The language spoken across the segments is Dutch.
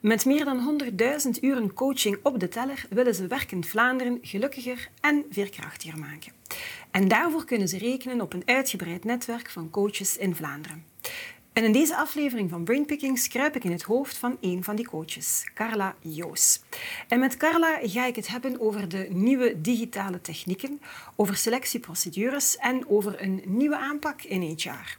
Met meer dan 100.000 uren coaching op de teller willen ze werkend Vlaanderen gelukkiger en veerkrachtiger maken. En daarvoor kunnen ze rekenen op een uitgebreid netwerk van coaches in Vlaanderen. En in deze aflevering van Brainpickings kruip ik in het hoofd van een van die coaches, Carla Joos. En met Carla ga ik het hebben over de nieuwe digitale technieken, over selectieprocedures en over een nieuwe aanpak in HR.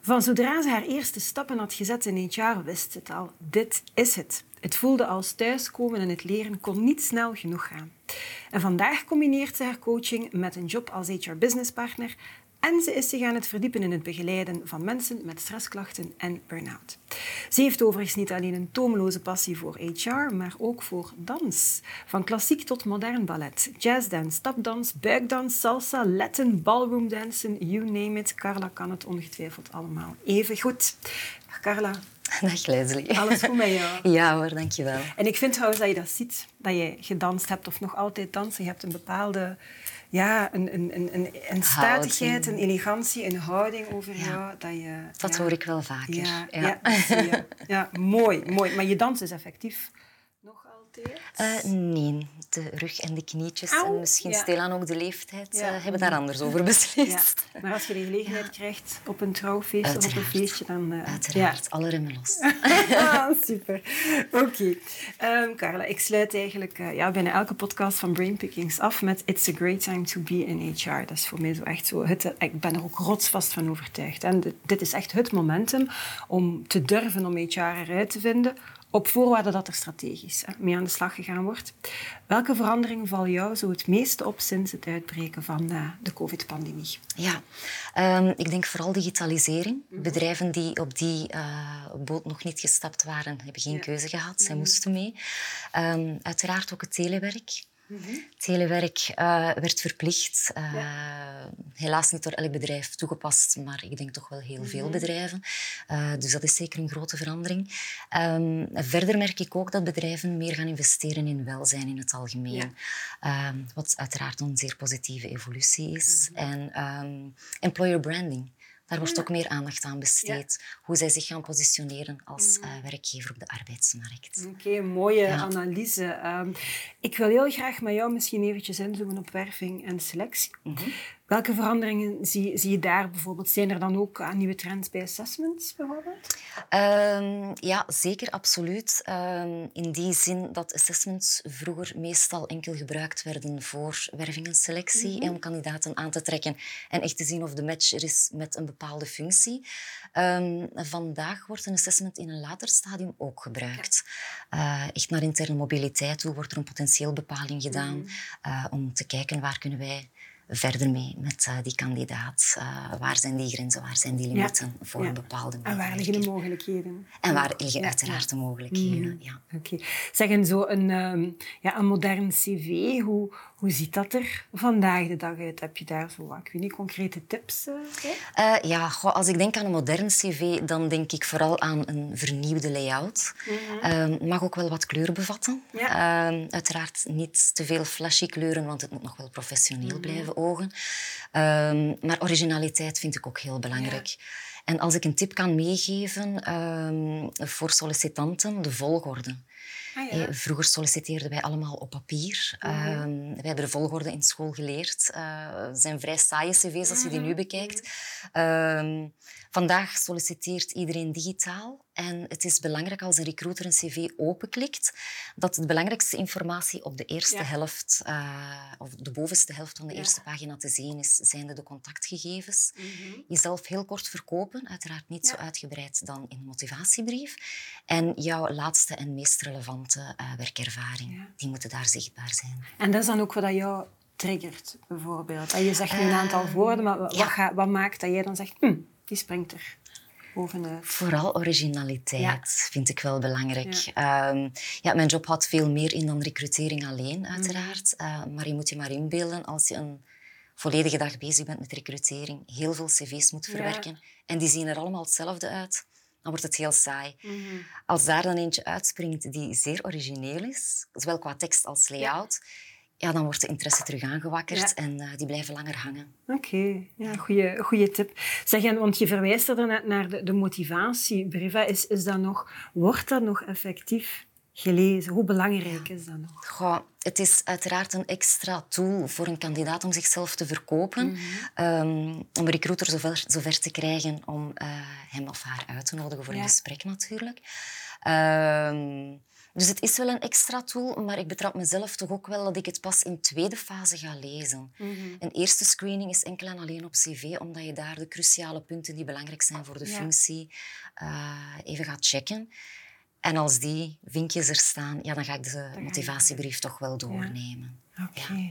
Van zodra ze haar eerste stappen had gezet in HR, wist ze het al. Dit is het. Het voelde als thuiskomen en het leren kon niet snel genoeg gaan. En vandaag combineert ze haar coaching met een job als HR Business Partner en ze is zich aan het verdiepen in het begeleiden van mensen met stressklachten en burn-out. Ze heeft overigens niet alleen een tomeloze passie voor HR, maar ook voor dans. Van klassiek tot modern ballet, jazzdance, stapdans, buikdans, salsa, Latin, ballroomdansen, you name it. Carla kan het ongetwijfeld allemaal even goed. Carla. Dag Leslie. Alles goed met jou? Ja hoor, dankjewel. En ik vind trouwens dat je dat ziet, dat je gedanst hebt of nog altijd dansen. Je hebt een bepaalde ja, een, een, een, een statigheid, een elegantie, een houding over jou. Dat, je, dat hoor ik wel vaker. Ja, ja. ja, ja mooi, mooi. Maar je dans is effectief nog altijd? Uh, nee, de rug en de knietjes en misschien stilaan ook de leeftijd uh, hebben daar anders over beslist. Maar als je de gelegenheid krijgt op een trouwfeest of op een feestje, dan... Uh, Uiteraard, alle remmen los. ah, super. Oké. Okay. Um, Carla, ik sluit eigenlijk ja, bijna elke podcast van Brainpickings af met It's a great time to be in HR. Dat is voor mij zo echt zo... Het, ik ben er ook rotsvast van overtuigd. En dit is echt het momentum om te durven om HR eruit te vinden op voorwaarde dat er strategisch hè, mee aan de slag gegaan wordt. Welke veranderingen vallen jou zo het meeste op sinds het uitbreken van de COVID-pandemie? Ja, um, ik denk vooral digitalisering. Mhm. Bedrijven die op die uh, boot nog niet gestapt waren, hebben geen ja. keuze gehad. Zij mm moesten mee. Um, uiteraard ook het telewerk. Mm Telewerk uh, werd verplicht. Uh, ja. Helaas niet door elk bedrijf toegepast, maar ik denk toch wel heel veel mhm. bedrijven. Uh, dus dat is zeker een grote verandering. Um, verder merk ik ook dat bedrijven meer gaan investeren in welzijn in het algemeen. Ja. Um, wat uiteraard een zeer positieve evolutie is. Mm -hmm. En um, employer branding. Daar wordt ook meer aandacht aan besteed. Hoe zij zich gaan positioneren als uh, werkgever op de arbeidsmarkt. Oké, mooie analyse. Um, ik wil heel graag met jou misschien eventjes inzoomen op werving en selectie. Mm -hmm. Welke veranderingen zie, zie, je daar bijvoorbeeld? Zijn er dan ook uh, nieuwe trends bij assessments bijvoorbeeld? Um, ja, zeker, absoluut. Um, in die zin dat assessments vroeger meestal enkel gebruikt werden voor werving en selectie mm -hmm. om kandidaten aan te trekken en echt te zien of de match er is met een bepaalde functie. Um, vandaag wordt een assessment in een later stadium ook gebruikt. Uh, echt naar interne mobiliteit toe wordt er een potentieelbepaling gedaan mm -hmm. uh, om te kijken waar kunnen wij verder mee met uh, die kandidaat. Uh, waar zijn die grenzen, waar zijn die limieten ja. voor een bepaalde En waar liggen de mogelijkheden? En waar liggen uiteraard de mogelijkheden, mm. ja. Oké. Okay. Zeg, en zo een, um, ja, een modern cv, hoe, hoe ziet dat er vandaag de dag uit? Heb je daar zo, ik weet niet, concrete tips uh, ja, goh, als ik denk aan een modern cv, dan denk ik vooral aan een vernieuwde layout. Mm -hmm. mag ook wel wat kleur bevatten. Ja. Uh, uiteraard niet te veel flashy kleuren, want het moet nog wel professioneel mm -hmm. blijven ogen. Um, maar originaliteit vind ik ook heel belangrijk. Ja. En als ik een tip kan meegeven um, voor sollicitanten, de volgorde. Ah, ja. Vroeger solliciteerden wij allemaal op papier. Mm -hmm. uh, wij hebben de volgorde in school geleerd. Uh, het zijn vrij saaie cv's als je die nu bekijkt. Uh, vandaag solliciteert iedereen digitaal. En het is belangrijk als een recruiter een cv openklikt, dat de belangrijkste informatie op de eerste ja. helft, uh, of de bovenste helft van de ja. eerste pagina te zien is, zijn de contactgegevens. Mm -hmm. Jezelf heel kort verkopen, uiteraard niet ja. zo uitgebreid dan in een motivatiebrief. En jouw laatste en meest relevante uh, werkervaring, die moeten daar zichtbaar zijn. En dat is dan ook wat jou triggert, bijvoorbeeld? Je zegt nu een aantal woorden, maar wat, ga, wat maakt dat jij dan zegt, hm, die springt er? bovenuit? Vooral originaliteit vind ik wel belangrijk. Ja. Ehm, ja. mijn job houdt veel meer in dan recrutering alleen, mhm. uiteraard. Uh, maar je moet je maar inbeelden als je een volledige dag bezig bent met recrutering, heel veel cv's moet verwerken en die zien er allemaal hetzelfde uit dan wordt het heel saai. Mhm. Als daar dan eentje uitspringt die zeer origineel is, zowel qua tekst als layout, ja. dan wordt de interesse terug aangewakkerd en uh, die blijven langer hangen. Oké, ja, goede, goede tip. Zeg, en, want je verwijst er net naar de, de motivatiebrief. Is, is dat nog, wordt dat nog effectief gelezen? Hoe belangrijk is dat nog? Goh, het is uiteraard een extra tool voor een kandidaat om zichzelf te verkopen. Mm um, om een recruiter zover, zover te krijgen om uh, hem of haar uit te nodigen voor een gesprek natuurlijk. Um, dus het is wel een extra tool, maar ik betrap mezelf toch ook wel dat ik het pas in tweede fase ga lezen. Mm -hmm. Een eerste screening is enkel en alleen op cv, omdat je daar de cruciale punten die belangrijk zijn voor de functie uh, even gaat checken. En als die vinkjes er staan, ja, dan ga ik de motivatiebrief toch wel doornemen. Oké. Ja.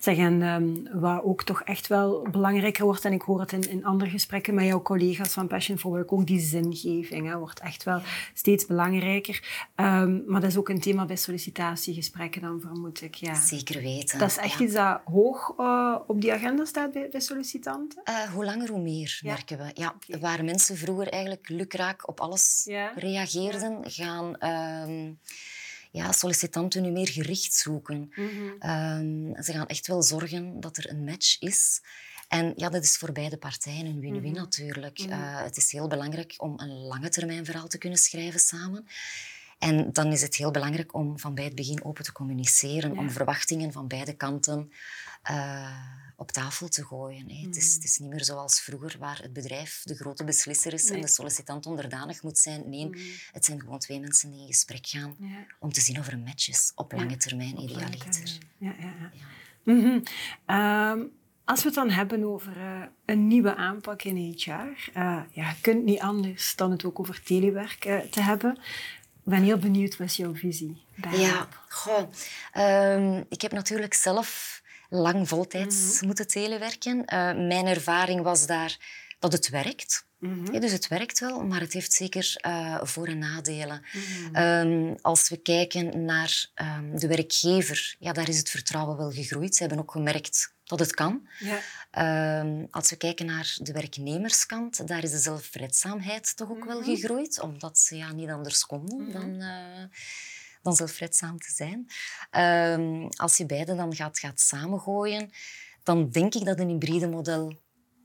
Zeg, en um, wat ook toch echt wel belangrijker wordt, en ik hoor het in, in andere gesprekken met jouw collega's van Passion for Work, ook die zingeving hè, wordt echt wel steeds belangrijker. Um, maar dat is ook een thema bij sollicitatiegesprekken dan, vermoed ik. Ja. Zeker weten. Dat is echt iets dat hoog uh, op die agenda staat bij, bij sollicitanten? Uh, hoe langer, hoe meer, merken we. Ja, okay. Waar mensen vroeger eigenlijk lukraak op alles reageerden, gaan... Um, ja, sollicitanten nu meer gericht zoeken. Mm ze gaan echt wel zorgen dat er een match is. En ja, dat is voor beide partijen een win-win mhm. natuurlijk. Mhm. Eh, het is heel belangrijk om een lange termijn verhaal te kunnen schrijven samen. En dan is het heel belangrijk om van bij het begin open te communiceren, om verwachtingen van beide kanten uh, op tafel te gooien. Hè. Het, is, mm. het, is, niet meer zoals vroeger, waar het bedrijf de grote beslisser is en de sollicitant onderdanig moet zijn. Nee, mm. het zijn gewoon twee mensen die in gesprek gaan om te zien of er een match is, op lange termijn, idealiter. Ja, ja, ja. Mm -hmm. um, als we het dan hebben over uh, een nieuwe aanpak in HR, uh, ja, je kunt niet anders dan het ook over telewerk te hebben. Ik ben heel benieuwd, wat jouw visie? Ja, goh, um, ik heb natuurlijk zelf lang voltijds mm moeten telewerken. Uh, mijn ervaring was daar dat het werkt. Mm -hmm. dus het werkt wel, maar het heeft zeker uh, voor- en nadelen. Mm um, als we kijken naar um, de werkgever, ja, daar is het vertrouwen wel gegroeid. Ze hebben ook gemerkt dat het kan. Ja. Um, als we kijken naar de werknemerskant, daar is de zelfredzaamheid toch ook wel mhm. gegroeid, omdat ze ja, niet anders konden mhm. dan... Uh, dan zelfredzaam te zijn. Um, als je beide dan gaat, gaat samengooien, dan denk ik dat een hybride model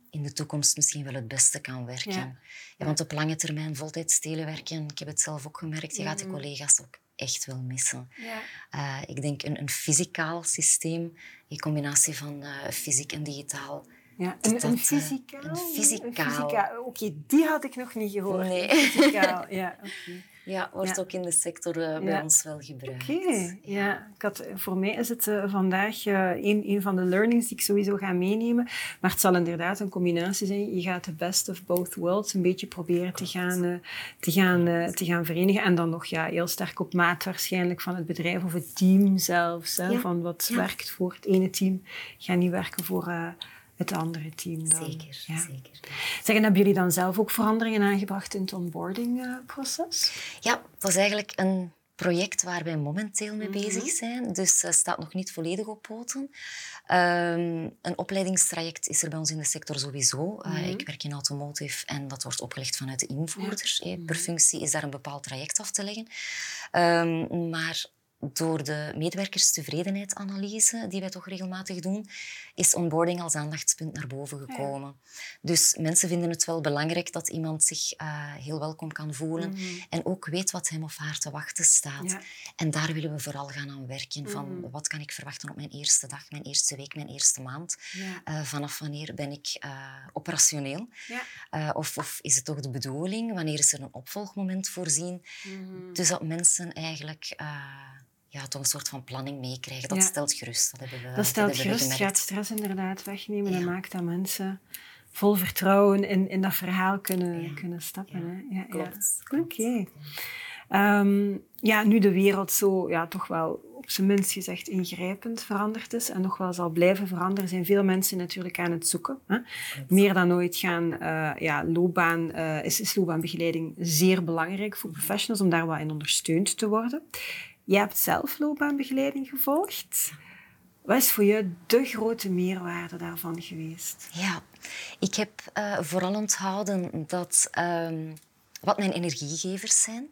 in de toekomst misschien wel het beste kan werken. Ja. ja want op lange termijn voltijds telewerken, ik heb het zelf ook gemerkt, je gaat je collega's ook echt wel missen. Ja. Uh, ik denk een, een fysicaal systeem, in combinatie van uh, fysiek en digitaal. Ja, een, dat, een eh, fysicaal? Een fysicaal. Oké, okay, die had ik nog niet gehoord. Nee. Fysicaal, ja. Okay. Ja, wordt ook in de sector uh, bij ons wel gebruikt. Oké, ja. Ik had, voor mij is het uh, vandaag uh, een, een van de learnings die ik sowieso ga meenemen. Maar het zal inderdaad een combinatie zijn. Je gaat de best of both worlds een beetje proberen te gaan, te gaan, te gaan verenigen. En dan nog ja, heel sterk op maat waarschijnlijk van het bedrijf of het team zelfs. Hè, Van wat werkt voor het ene team, gaat niet werken voor het andere team dan. Zeker, ja. zeker. Zeggen, hebben jullie dan zelf ook veranderingen aangebracht in het onboardingproces? ja, dat is eigenlijk een project waar wij momenteel mee mhm. bezig zijn. Dus het staat nog niet volledig op poten. Um, een opleidingstraject is er bij ons in de sector sowieso. Uh, ik werk in automotive en dat wordt opgelegd vanuit de invoerders. Ja. Per functie is daar een bepaald traject af te leggen. Um, maar door de medewerkerstevredenheidsanalyse, die wij toch regelmatig doen, is onboarding als aandachtspunt naar boven gekomen. Dus mensen vinden het wel belangrijk dat iemand zich uh, heel welkom kan voelen mhm. en ook weet wat hem of haar te wachten staat. Ja. En daar willen we vooral gaan aan werken. Van mhm. wat kan ik verwachten op mijn eerste dag, mijn eerste week, mijn eerste maand? Ja. Uh, vanaf wanneer ben ik uh, operationeel? of, of, is het toch de bedoeling? Wanneer is er een opvolgmoment voorzien? Mhm. Dus dat mensen eigenlijk ja, toch een soort van planning meekrijgen. Dat stelt gerust. Dat, hebben we, dat stelt dat gerust, gaat stress inderdaad wegnemen en maakt dat mensen vol vertrouwen in, in dat verhaal kunnen, kunnen stappen. Hè? Ja, klopt. Oké. Ehm, ja, nu de wereld zo ja, toch wel op zijn minst gezegd ingrijpend veranderd is en nog wel zal blijven veranderen, zijn veel mensen natuurlijk aan het zoeken. Hè? Meer dan ooit gaan, uh, ja, loopbaan, uh, is, is loopbaanbegeleiding zeer belangrijk voor professionals om daar wat in ondersteund te worden. Jij hebt zelf loopbaanbegeleiding gevolgd. Wat is voor je de grote meerwaarde daarvan geweest? Ja, ik heb uh, vooral onthouden dat um, wat mijn energiegevers zijn.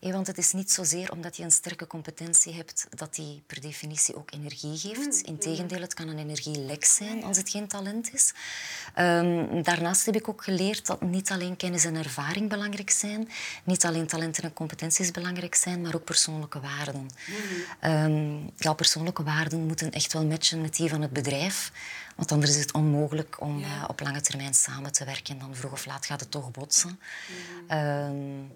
Ja. want het is niet zozeer omdat je een sterke competentie hebt dat die per definitie ook energie geeft. Mm, Integendeel, het kan een energielek zijn als het geen talent is. Um, daarnaast heb ik ook geleerd dat niet alleen kennis en ervaring belangrijk zijn, niet alleen talenten en competenties belangrijk zijn, maar ook persoonlijke waarden. Mm. Um, ja, persoonlijke waarden moeten echt wel matchen met die van het bedrijf. Want anders is het onmogelijk om uh, op lange termijn samen te werken. Dan vroeg of laat gaat het toch botsen. Mm.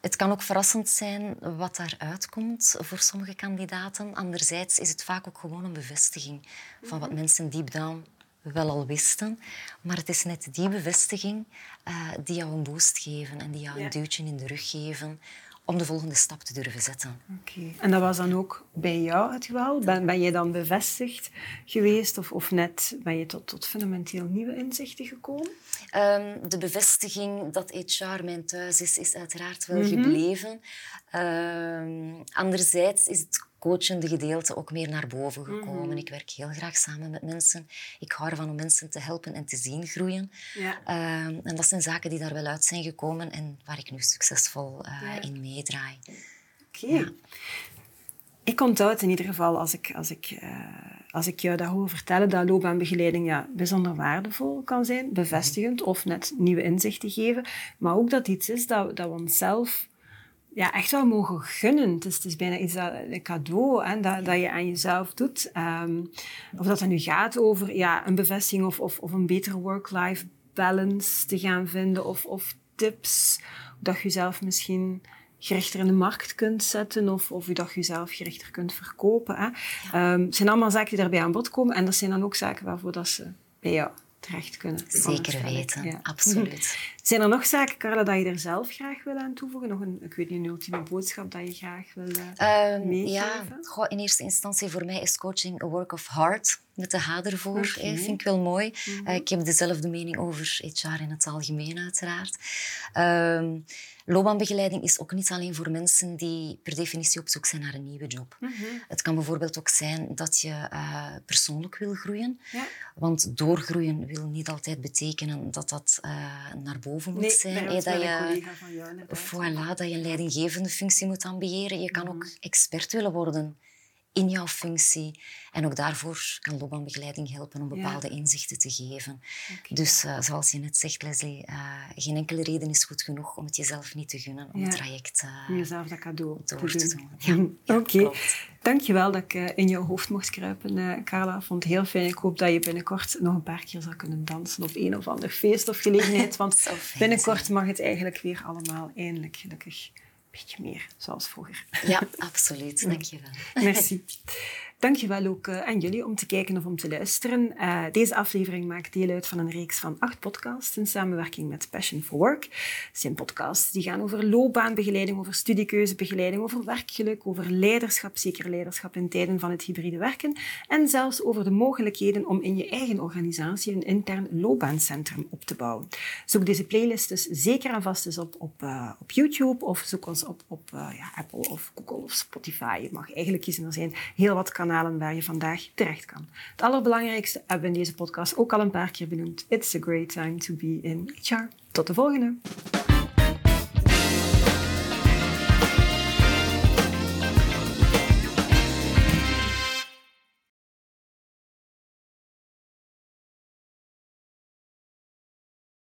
het kan ook verrassend zijn wat daaruit komt voor sommige kandidaten. Anderzijds is het vaak ook gewoon een bevestiging van wat mhm. mensen deep down wel al wisten. Maar het is net die bevestiging uh, die jou een boost geven en die jou een duwtje in de rug geven om de volgende stap te durven zetten. Oké. En dat was dan ook bij jou het geval? Ben, ben je dan bevestigd geweest of, of net ben je tot, tot fundamenteel nieuwe inzichten gekomen? Um, de bevestiging dat HR mijn thuis is, is uiteraard wel mhm. gebleven. Um, anderzijds is het coachende gedeelte ook meer naar boven gekomen. Mhm. Ik werk heel graag samen met mensen. Ik hou ervan om mensen te helpen en te zien groeien. Ja. Ehm, en dat zijn zaken die daar wel uit zijn gekomen en waar ik nu succesvol uh, in meedraai. Oké. Ja. Ik onthoud in ieder geval, als ik, als ik, uh, als ik jou dat hoor vertellen, dat loopbaanbegeleiding ja, bijzonder waardevol kan zijn, bevestigend of net nieuwe inzichten geven. Maar ook dat iets is dat, dat we onszelf ja, echt wel mogen gunnen. Het is, het is bijna iets dat, een cadeau hè, dat, dat je aan jezelf doet. Um, of dat het nu gaat over ja, een bevestiging of, of, of een betere work-life balance te gaan vinden. Of, of tips dat je jezelf misschien gerichter in de markt kunt zetten of, of je dat jezelf gerichter kunt verkopen. Hè. Um, het zijn allemaal zaken die daarbij aan bod komen en dat zijn dan ook zaken waarvoor dat ze bij jou terecht kunnen. Zeker weten, absoluut. Zijn er nog zaken, Carla, dat je er zelf graag wil aan toevoegen? Nog een, ik weet niet, een ultieme boodschap dat je graag wil uh, um, meegeven? Ja, goh, in eerste instantie voor mij is coaching a work of heart. Met de H ervoor, okay. vind ik wel mooi. Mhm. Eh, ik heb dezelfde mening over HR in het algemeen, uiteraard. Um, Loopbaanbegeleiding is ook niet alleen voor mensen die per definitie op zoek zijn naar een nieuwe job. Mhm. Het kan bijvoorbeeld ook zijn dat je uh, persoonlijk wil groeien. Ja. Want doorgroeien wil niet altijd betekenen dat dat uh, naar boven moet nee, zijn. dat je, van jou, voilà, dat je een leidinggevende functie moet ambiëren. Je kan mhm. ook expert willen worden in jouw functie. En ook daarvoor kan loopbaanbegeleiding helpen om bepaalde inzichten te geven. Dus uh, zoals je net zegt, Leslie, uh, geen enkele reden is goed genoeg om het jezelf niet te gunnen om het traject uh, jezelf dat cadeau door te, doen. doen. Ja, Oké, okay. dankjewel dat ik in jouw hoofd mocht kruipen, Carla. Vond het heel fijn. Ik hoop dat je binnenkort nog een paar keer zal kunnen dansen op een of ander feest of gelegenheid. Want binnenkort mag het eigenlijk weer allemaal eindelijk gelukkig beetje meer zoals vroeger. Ja, absoluut. Dank je wel. Merci. Dankjewel ook uh, aan jullie om te kijken of om te luisteren. Uh, deze aflevering maakt deel uit van een reeks van acht podcasts in samenwerking met Passion for Work. Het zijn podcasts die gaan over loopbaanbegeleiding, over studiekeuzebegeleiding, over werkgeluk, over leiderschap, zeker leiderschap in tijden van het hybride werken en zelfs over de mogelijkheden om in je eigen organisatie een intern loopbaancentrum op te bouwen. Zoek deze playlist dus zeker en vast eens op, op, uh, op YouTube of zoek ons op, op ja, Apple of Google of Spotify. Je mag eigenlijk kiezen, er zijn heel wat waar je vandaag terecht kan. Het allerbelangrijkste hebben we in deze podcast ook al een paar keer benoemd. It's a great time to be in HR. Tot de volgende!